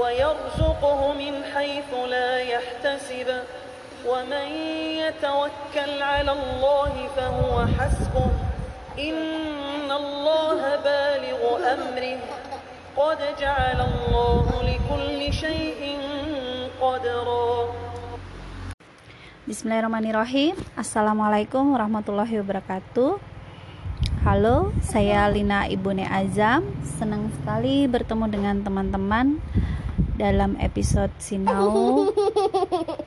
ويرزقه من حيث لا يحتسب ومن يتوكل على الله فهو حسبه إن الله بالغ أمره قد جعل الله لكل شيء قدرا Bismillahirrahmanirrahim Assalamualaikum warahmatullahi wabarakatuh Halo, saya Lina Ibune Azam Senang sekali bertemu dengan teman-teman Dalam episode Sinau.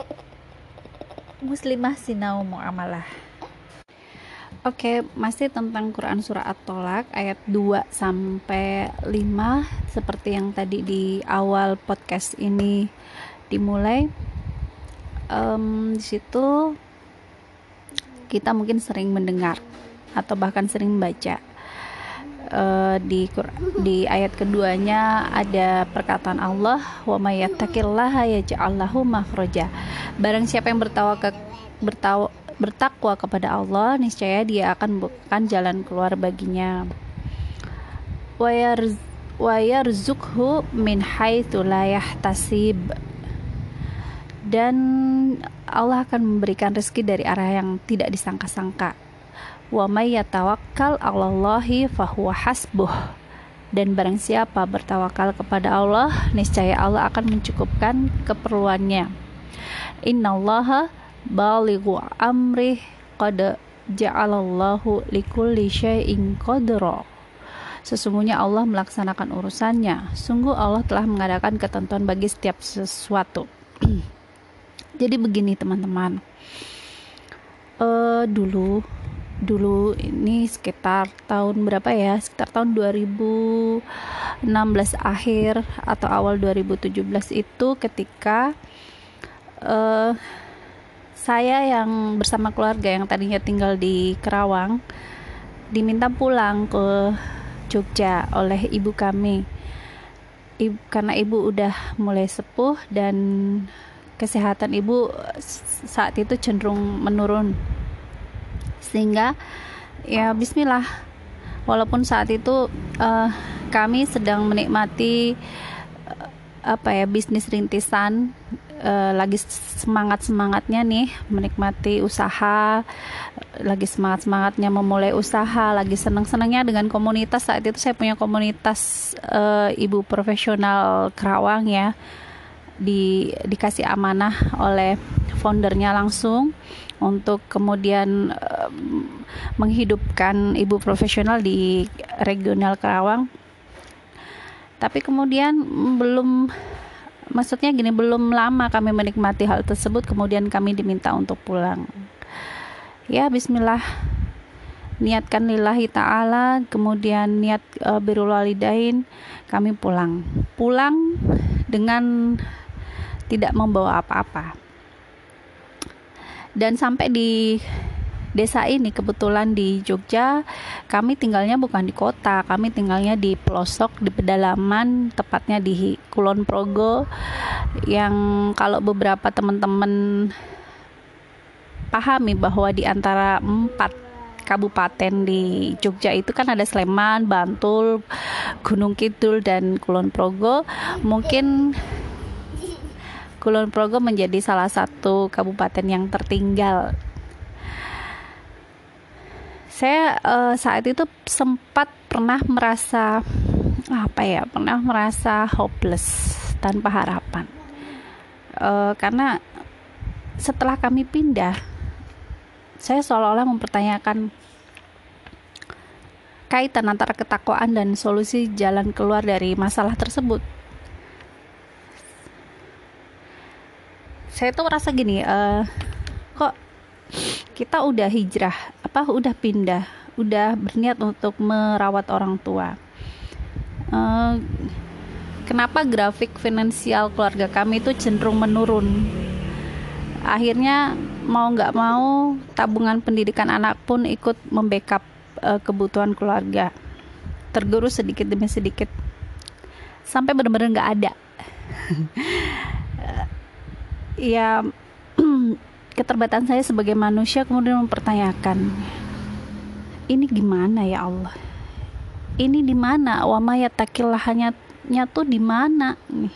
Muslimah Sinau Mu'amalah. Oke, masih tentang Quran Surah At-Tolak ayat 2 sampai 5 seperti yang tadi di awal podcast ini dimulai. Um, di situ kita mungkin sering mendengar atau bahkan sering membaca uh, di di ayat keduanya ada perkataan Allah wa may yattaqillaha yaj'al lahu makhraja. Barang siapa yang bertawakal bertawa bertakwa kepada Allah, niscaya dia akan membukakan jalan keluar baginya. Wa yarzukhu min haitsu la yahtasib. Dan Allah akan memberikan rezeki dari arah yang tidak disangka-sangka. Wa may yatawakkal 'alallahi fahuwa hasbuh. Dan barang siapa bertawakal kepada Allah, niscaya Allah akan mencukupkan keperluannya. Innallaha balighu amrih qad ja'alallahu likulli syai'in qadra Sesungguhnya Allah melaksanakan urusannya. Sungguh Allah telah mengadakan ketentuan bagi setiap sesuatu. Jadi begini teman-teman. Uh, dulu dulu ini sekitar tahun berapa ya? Sekitar tahun 2016 akhir atau awal 2017 itu ketika uh, saya yang bersama keluarga yang tadinya tinggal di Kerawang diminta pulang ke Jogja oleh ibu kami ibu, karena ibu udah mulai sepuh dan kesehatan ibu saat itu cenderung menurun sehingga ya Bismillah. Walaupun saat itu uh, kami sedang menikmati uh, apa ya bisnis rintisan uh, lagi semangat semangatnya nih menikmati usaha lagi semangat semangatnya memulai usaha lagi senang senangnya dengan komunitas. Saat itu saya punya komunitas uh, ibu profesional Kerawang ya di dikasih amanah oleh foundernya langsung untuk kemudian uh, menghidupkan ibu profesional di regional Kerawang. Tapi kemudian belum maksudnya gini belum lama kami menikmati hal tersebut kemudian kami diminta untuk pulang. Ya bismillah. Niatkan lillahi ta'ala kemudian niat uh, birrul walidain kami pulang. Pulang dengan tidak membawa apa-apa dan sampai di desa ini kebetulan di Jogja kami tinggalnya bukan di kota kami tinggalnya di pelosok di pedalaman tepatnya di Kulon Progo yang kalau beberapa teman-teman pahami bahwa di antara empat kabupaten di Jogja itu kan ada Sleman, Bantul, Gunung Kidul dan Kulon Progo mungkin Kulon Progo menjadi salah satu kabupaten yang tertinggal. Saya uh, saat itu sempat pernah merasa apa ya pernah merasa hopeless tanpa harapan. Uh, karena setelah kami pindah saya seolah-olah mempertanyakan kaitan antara ketakwaan dan solusi jalan keluar dari masalah tersebut saya tuh merasa gini uh, kok kita udah hijrah apa udah pindah udah berniat untuk merawat orang tua. Uh, kenapa grafik finansial keluarga kami itu cenderung menurun? Akhirnya mau nggak mau tabungan pendidikan anak pun ikut membackup uh, kebutuhan keluarga. Tergerus sedikit demi sedikit. Sampai benar-benar nggak ada ya keterbatasan saya sebagai manusia kemudian mempertanyakan ini gimana ya Allah? Ini di mana? Wa mayyatakillahnya tuh di mana? Nih.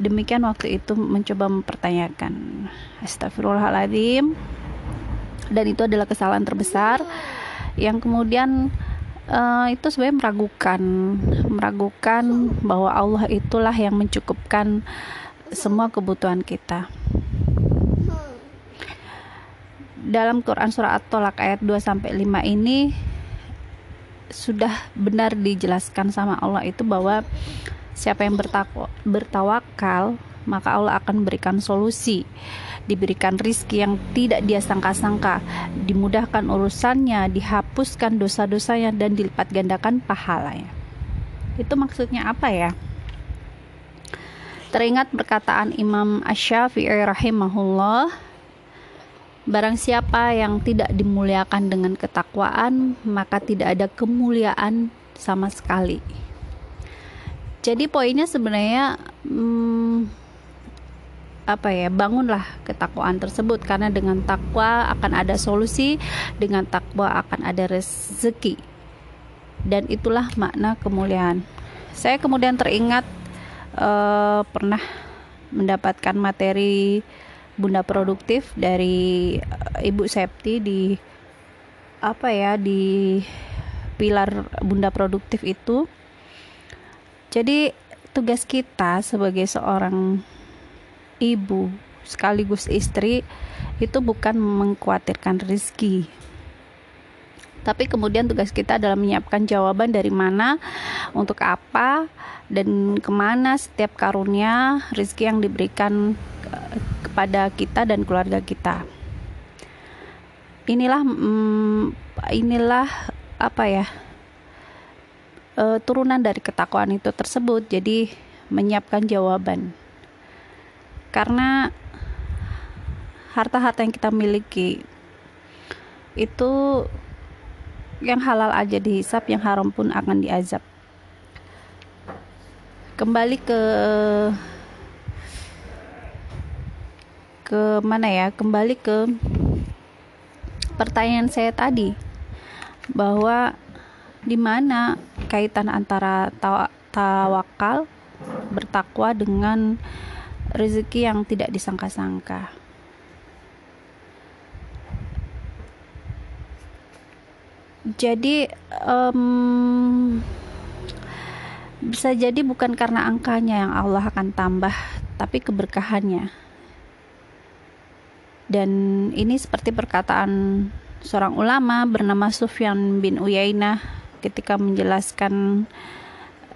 Demikian waktu itu mencoba mempertanyakan. Astagfirullahaladzim dan itu adalah kesalahan terbesar yang kemudian uh, itu sebenarnya meragukan meragukan bahwa Allah itulah yang mencukupkan semua kebutuhan kita. Dalam Quran surah At-Tolak ayat 2 sampai 5 ini sudah benar dijelaskan sama Allah itu bahwa siapa yang bertawakal maka Allah akan berikan solusi. Diberikan rizki yang tidak dia sangka-sangka. Dimudahkan urusannya dihapuskan dosa-dosanya dan dilipat gandakan pahalanya. Itu maksudnya apa ya teringat perkataan Imam Ash-Syafi'i rahimahullah Barang siapa yang tidak dimuliakan dengan ketakwaan, maka tidak ada kemuliaan sama sekali. Jadi poinnya sebenarnya hmm, apa ya bangunlah ketakwaan tersebut karena dengan takwa akan ada solusi dengan takwa akan ada rezeki dan itulah makna kemuliaan saya kemudian teringat uh, pernah mendapatkan materi bunda produktif dari uh, Ibu Septi di apa ya di pilar bunda produktif itu. Jadi tugas kita sebagai seorang ibu sekaligus istri itu bukan mengkhawatirkan rezeki tapi kemudian tugas kita adalah menyiapkan jawaban dari mana untuk apa dan ke mana setiap karunia rezeki yang diberikan kepada kita dan keluarga kita. Inilah mm, inilah apa ya? E, turunan dari ketakwaan itu tersebut. Jadi menyiapkan jawaban. Karena harta-harta yang kita miliki itu yang halal aja dihisap, yang haram pun akan diazab. Kembali ke ke mana ya kembali ke pertanyaan saya tadi bahwa di mana kaitan antara tawakal bertakwa dengan rezeki yang tidak disangka-sangka. Jadi um, bisa jadi bukan karena angkanya yang Allah akan tambah, tapi keberkahannya. Dan ini seperti perkataan seorang ulama bernama Sufyan bin Uyainah ketika menjelaskan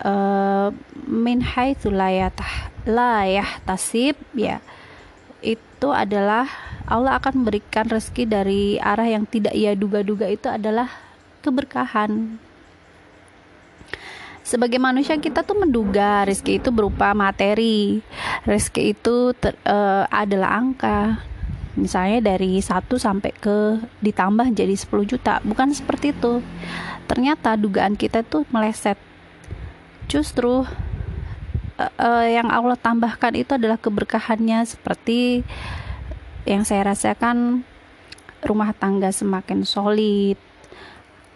uh, min haitsu la tasib ya itu adalah Allah akan memberikan rezeki dari arah yang tidak ia duga-duga itu adalah keberkahan. Sebagai manusia kita tuh menduga rezeki itu berupa materi. Rezeki itu ter, uh, adalah angka. Misalnya dari 1 sampai ke ditambah jadi 10 juta. Bukan seperti itu. Ternyata dugaan kita tuh meleset. Justru uh, uh, yang Allah tambahkan itu adalah keberkahannya. Seperti yang saya rasakan rumah tangga semakin solid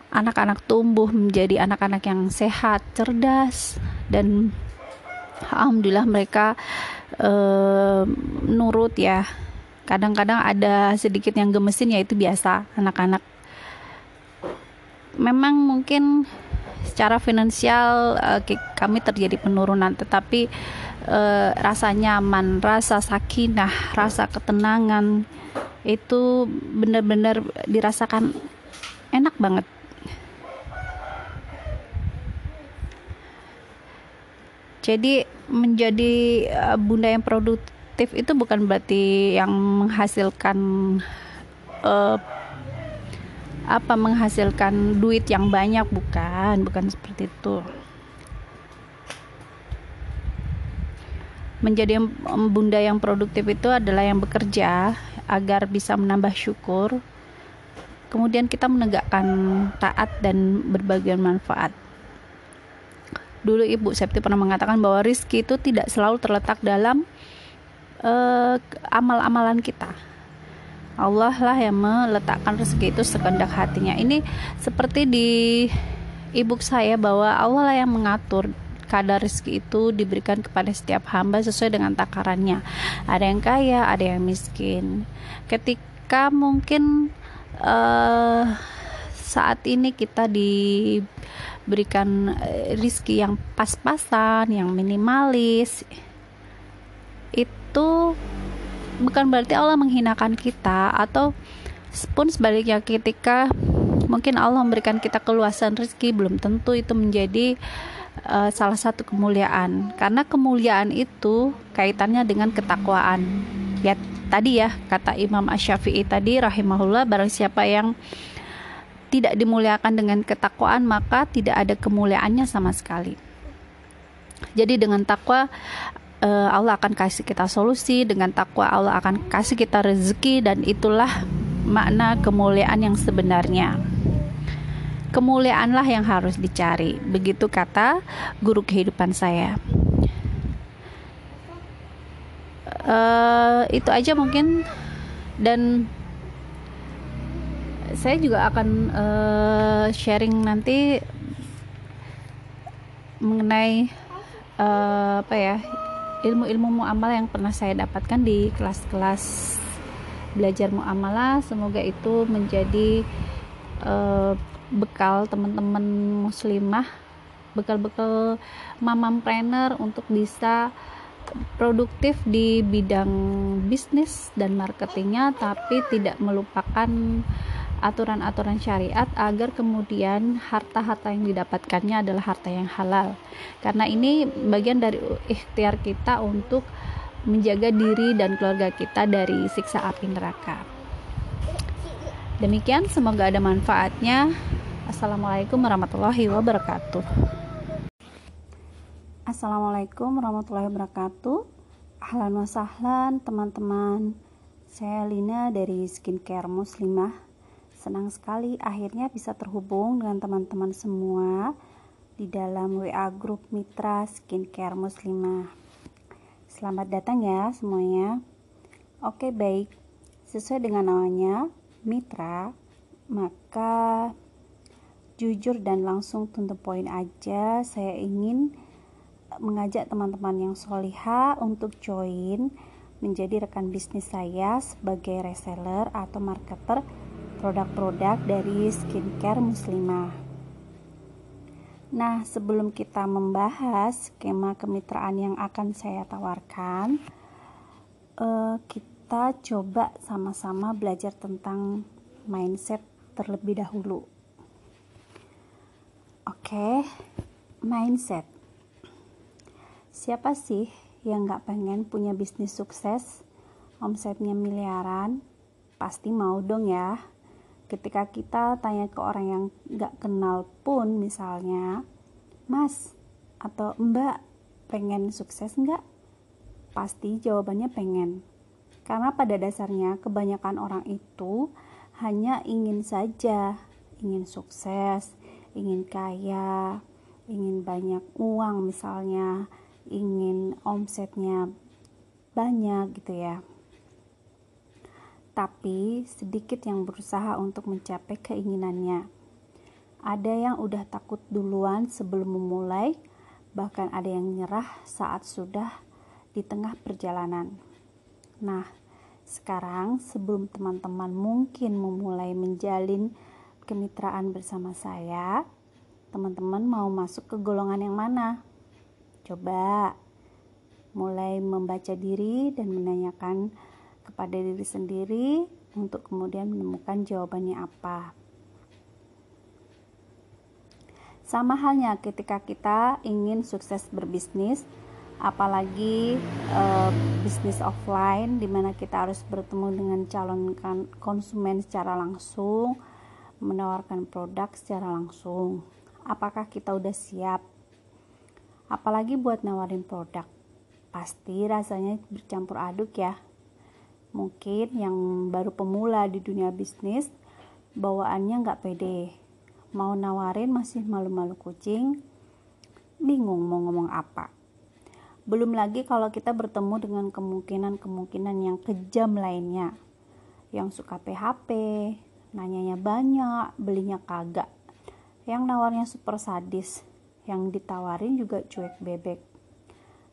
anak-anak tumbuh menjadi anak-anak yang sehat cerdas dan alhamdulillah mereka uh, nurut ya. Kadang-kadang ada sedikit yang gemesin ya itu biasa anak-anak. Memang mungkin secara finansial uh, kami terjadi penurunan tetapi uh, rasa nyaman rasa sakinah rasa ketenangan itu benar-benar dirasakan enak banget jadi menjadi uh, bunda yang produktif itu bukan berarti yang menghasilkan uh, apa menghasilkan duit yang banyak bukan bukan seperti itu. Menjadi bunda yang produktif itu adalah yang bekerja agar bisa menambah syukur. Kemudian kita menegakkan taat dan berbagai manfaat dulu Ibu Septi pernah mengatakan bahwa rizki itu tidak selalu terletak dalam uh, amal-amalan kita Allah lah yang meletakkan rezeki itu sekendak hatinya ini seperti di ibu saya bahwa Allah lah yang mengatur kadar rezeki itu diberikan kepada setiap hamba sesuai dengan takarannya. Ada yang kaya, ada yang miskin. Ketika mungkin uh, saat ini kita diberikan eh, rizki yang pas-pasan, yang minimalis, itu bukan berarti Allah menghinakan kita atau pun sebaliknya ketika mungkin Allah memberikan kita keluasan rezeki belum tentu itu menjadi uh, salah satu kemuliaan. Karena kemuliaan itu kaitannya dengan ketakwaan. Ya tadi ya kata Imam Ash-Syafi'i tadi rahimahullah barang siapa yang tidak dimuliakan dengan ketakwaan maka tidak ada kemuliaannya sama sekali jadi dengan takwa uh, Allah akan kasih kita solusi dengan takwa Allah akan kasih kita rezeki dan itulah makna kemuliaan yang sebenarnya kemuliaanlah yang harus dicari. Begitu kata guru kehidupan saya. Uh, itu aja mungkin dan saya juga akan uh, sharing nanti mengenai uh, apa ya ilmu-ilmu muamalah yang pernah saya dapatkan di kelas-kelas belajar muamalah. Semoga itu menjadi uh, bekal teman-teman muslimah bekal-bekal mamam trainer untuk bisa produktif di bidang bisnis dan marketingnya tapi tidak melupakan aturan-aturan syariat agar kemudian harta-harta yang didapatkannya adalah harta yang halal karena ini bagian dari ikhtiar kita untuk menjaga diri dan keluarga kita dari siksa api neraka demikian semoga ada manfaatnya Assalamualaikum warahmatullahi wabarakatuh. Assalamualaikum warahmatullahi wabarakatuh. Ahlan wa sahlan teman-teman. Saya Lina dari Skincare Muslimah. Senang sekali akhirnya bisa terhubung dengan teman-teman semua di dalam WA grup Mitra Skincare Muslimah. Selamat datang ya semuanya. Oke, baik. Sesuai dengan namanya, Mitra, maka jujur dan langsung to the point aja saya ingin mengajak teman-teman yang soliha untuk join menjadi rekan bisnis saya sebagai reseller atau marketer produk-produk dari skincare muslimah. Nah, sebelum kita membahas skema kemitraan yang akan saya tawarkan, uh, kita coba sama-sama belajar tentang mindset terlebih dahulu. Oke, mindset. Siapa sih yang gak pengen punya bisnis sukses, omsetnya miliaran? Pasti mau dong ya. Ketika kita tanya ke orang yang gak kenal pun misalnya, Mas atau Mbak pengen sukses nggak? Pasti jawabannya pengen. Karena pada dasarnya kebanyakan orang itu hanya ingin saja, ingin sukses, ingin kaya, ingin banyak uang misalnya, ingin omsetnya banyak gitu ya. Tapi sedikit yang berusaha untuk mencapai keinginannya. Ada yang udah takut duluan sebelum memulai, bahkan ada yang nyerah saat sudah di tengah perjalanan. Nah, sekarang sebelum teman-teman mungkin memulai menjalin kemitraan bersama saya, teman-teman mau masuk ke golongan yang mana? Coba mulai membaca diri dan menanyakan kepada diri sendiri untuk kemudian menemukan jawabannya apa. Sama halnya ketika kita ingin sukses berbisnis, apalagi uh, bisnis offline di mana kita harus bertemu dengan calon konsumen secara langsung menawarkan produk secara langsung. Apakah kita udah siap? Apalagi buat nawarin produk. pasti rasanya bercampur aduk ya. Mungkin yang baru pemula di dunia bisnis, bawaannya nggak pede. Mau nawarin masih malu-malu kucing, bingung mau ngomong apa. Belum lagi kalau kita bertemu dengan kemungkinan-kemungkinan yang kejam lainnya. Yang suka PHP, nanyanya banyak, belinya kagak. Yang nawarnya super sadis, yang ditawarin juga cuek bebek.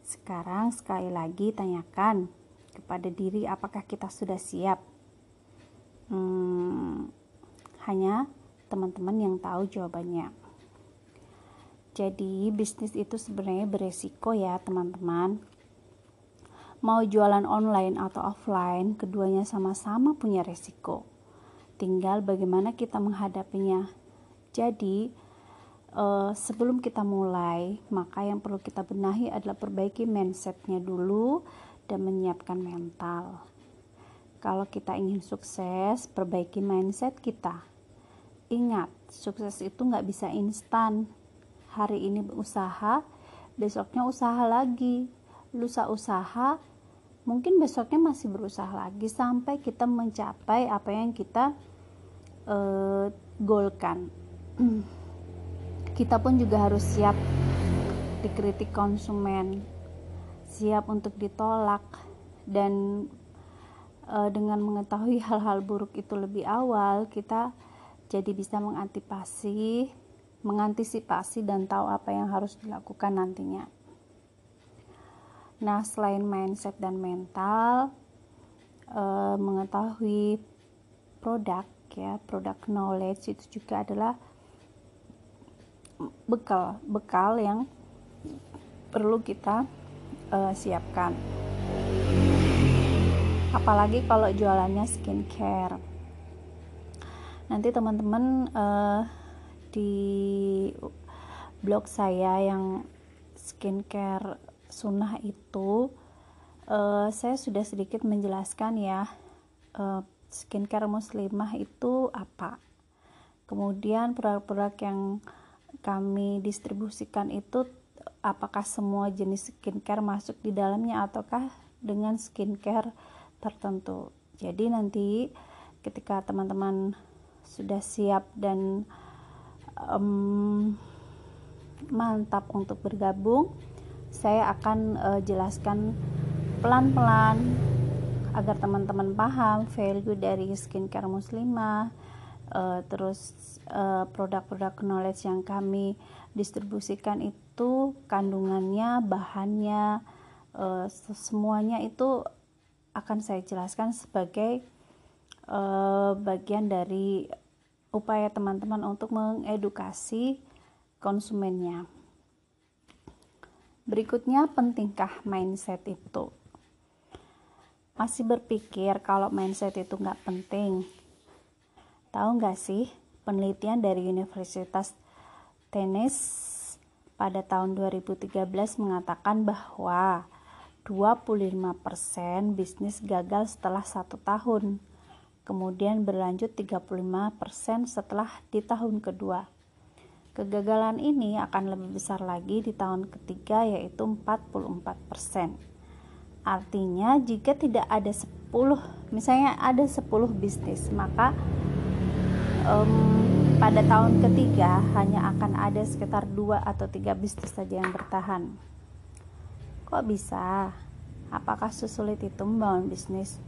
Sekarang sekali lagi tanyakan kepada diri apakah kita sudah siap. Hmm, hanya teman-teman yang tahu jawabannya. Jadi bisnis itu sebenarnya beresiko ya teman-teman. Mau jualan online atau offline, keduanya sama-sama punya resiko. Tinggal bagaimana kita menghadapinya. Jadi eh, sebelum kita mulai, maka yang perlu kita benahi adalah perbaiki mindsetnya dulu dan menyiapkan mental. Kalau kita ingin sukses, perbaiki mindset kita. Ingat, sukses itu nggak bisa instan hari ini usaha besoknya usaha lagi lusa usaha mungkin besoknya masih berusaha lagi sampai kita mencapai apa yang kita uh, golkan kita pun juga harus siap dikritik konsumen siap untuk ditolak dan uh, dengan mengetahui hal-hal buruk itu lebih awal kita jadi bisa mengantisipasi mengantisipasi dan tahu apa yang harus dilakukan nantinya. Nah, selain mindset dan mental, eh, mengetahui produk ya, produk knowledge itu juga adalah bekal bekal yang perlu kita uh, siapkan. Apalagi kalau jualannya skincare. Nanti teman-teman uh, di blog saya yang skincare sunnah itu uh, saya sudah sedikit menjelaskan ya uh, skincare muslimah itu apa kemudian produk-produk yang kami distribusikan itu apakah semua jenis skincare masuk di dalamnya ataukah dengan skincare tertentu. Jadi nanti ketika teman-teman sudah siap dan um, mantap untuk bergabung saya akan uh, jelaskan pelan-pelan agar teman-teman paham value dari skincare muslimah uh, terus uh, produk-produk knowledge yang kami distribusikan itu kandungannya bahannya uh, semuanya itu akan saya jelaskan sebagai uh, bagian dari upaya teman-teman untuk mengedukasi konsumennya. Berikutnya, pentingkah mindset itu? Masih berpikir kalau mindset itu nggak penting? Tahu nggak sih, penelitian dari Universitas Tennessee pada tahun 2013 mengatakan bahwa 25% bisnis gagal setelah satu tahun kemudian berlanjut 35% setelah di tahun kedua. Kegagalan ini akan lebih besar lagi di tahun ketiga yaitu 44%. Artinya jika tidak ada 10, misalnya ada 10 bisnis, maka um, pada tahun ketiga hanya akan ada sekitar 2 atau 3 bisnis saja yang bertahan. Kok bisa? Apakah sesulit itu membangun bisnis?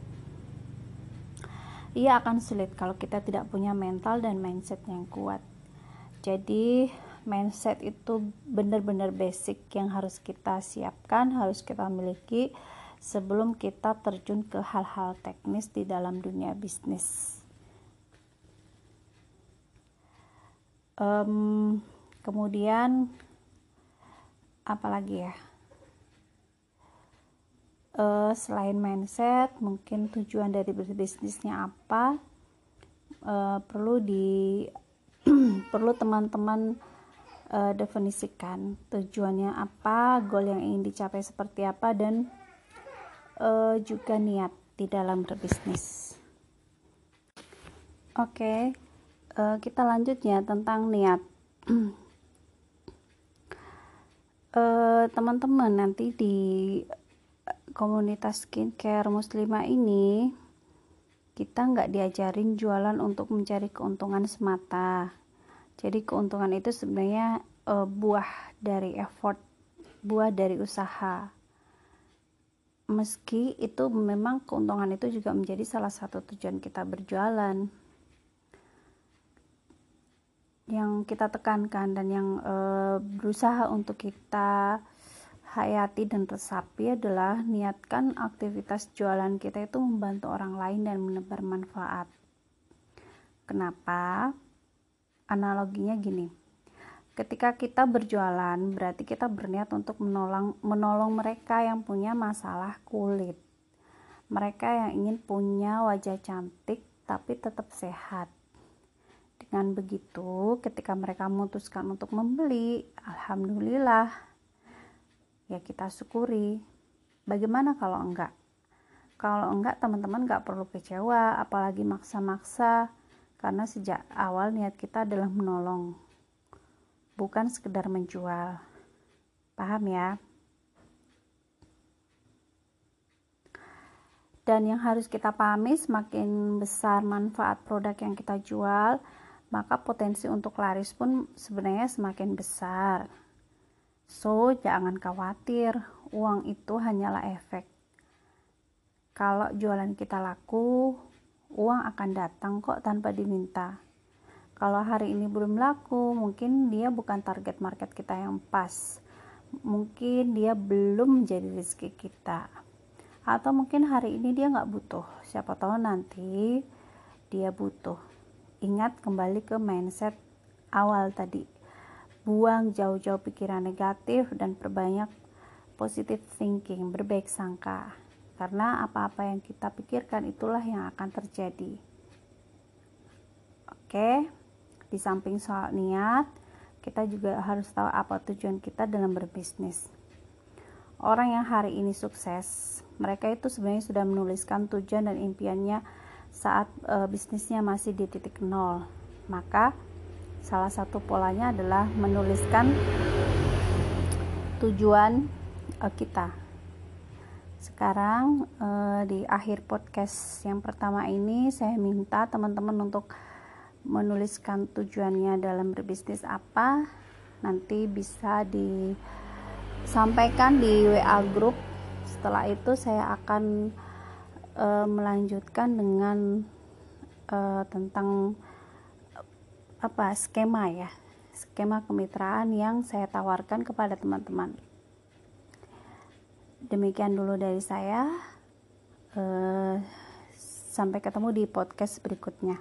ia akan sulit kalau kita tidak punya mental dan mindset yang kuat. Jadi, mindset itu benar-benar basic yang harus kita siapkan, harus kita miliki sebelum kita terjun ke hal-hal teknis di dalam dunia bisnis. Um, kemudian, apalagi ya? uh, selain mindset mungkin tujuan dari berbisnisnya apa? Uh, perlu di perlu teman-teman uh, definisikan tujuannya apa goal yang ingin dicapai seperti apa dan uh, juga niat di dalam berbisnis. Oke. okay, uh, kita lanjut ya tentang niat. Teman-teman uh, nanti di komunitas skincare muslimah ini kita nggak diajarin jualan untuk mencari keuntungan semata. Jadi keuntungan itu sebenarnya uh, buah dari effort buah dari usaha. Meski itu memang keuntungan itu juga menjadi salah satu tujuan kita berjualan kita tekankan dan yang uh, berusaha untuk kita hayati dan resapi adalah niatkan aktivitas jualan kita itu membantu orang lain dan menebar manfaat. Kenapa? Analoginya gini. Ketika kita berjualan, berarti kita berniat untuk menolong menolong mereka yang punya masalah kulit. Mereka yang ingin punya wajah cantik tapi tetap sehat. Dengan begitu, ketika mereka memutuskan untuk membeli, alhamdulillah ya kita syukuri. Bagaimana kalau enggak? Kalau enggak teman-teman enggak perlu kecewa apalagi maksa-maksa karena sejak awal niat kita adalah menolong bukan sekedar menjual. Paham ya? Dan yang harus kita pahami semakin besar manfaat produk yang kita jual maka potensi untuk laris pun sebenarnya semakin besar So, jangan khawatir, uang itu hanyalah efek. Kalau jualan kita laku, uang akan datang kok tanpa diminta. Kalau hari ini belum laku, mungkin dia bukan target market kita yang pas. Mungkin dia belum menjadi rezeki kita. Atau mungkin hari ini dia nggak butuh. Siapa tahu nanti dia butuh. Ingat kembali ke mindset awal tadi buang jauh-jauh pikiran negatif dan perbanyak positive thinking, berbaik sangka. Karena apa-apa yang kita pikirkan itulah yang akan terjadi. Oke, di samping soal niat, kita juga harus tahu apa tujuan kita dalam berbisnis. Orang yang hari ini sukses, mereka itu sebenarnya sudah menuliskan tujuan dan impiannya saat e, bisnisnya masih di titik nol. Maka salah satu polanya adalah menuliskan tujuan uh, kita. Sekarang uh, di akhir podcast yang pertama ini saya minta teman-teman untuk menuliskan tujuannya dalam berbisnis apa. Nanti bisa disampaikan di WA group. Setelah itu saya akan uh, melanjutkan dengan uh, tentang apa skema ya skema kemitraan yang saya tawarkan kepada teman-teman. Demikian dulu dari saya uh, sampai ketemu di podcast berikutnya.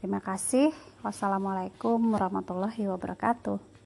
Terima kasih. Wassalamualaikum warahmatullahi wabarakatuh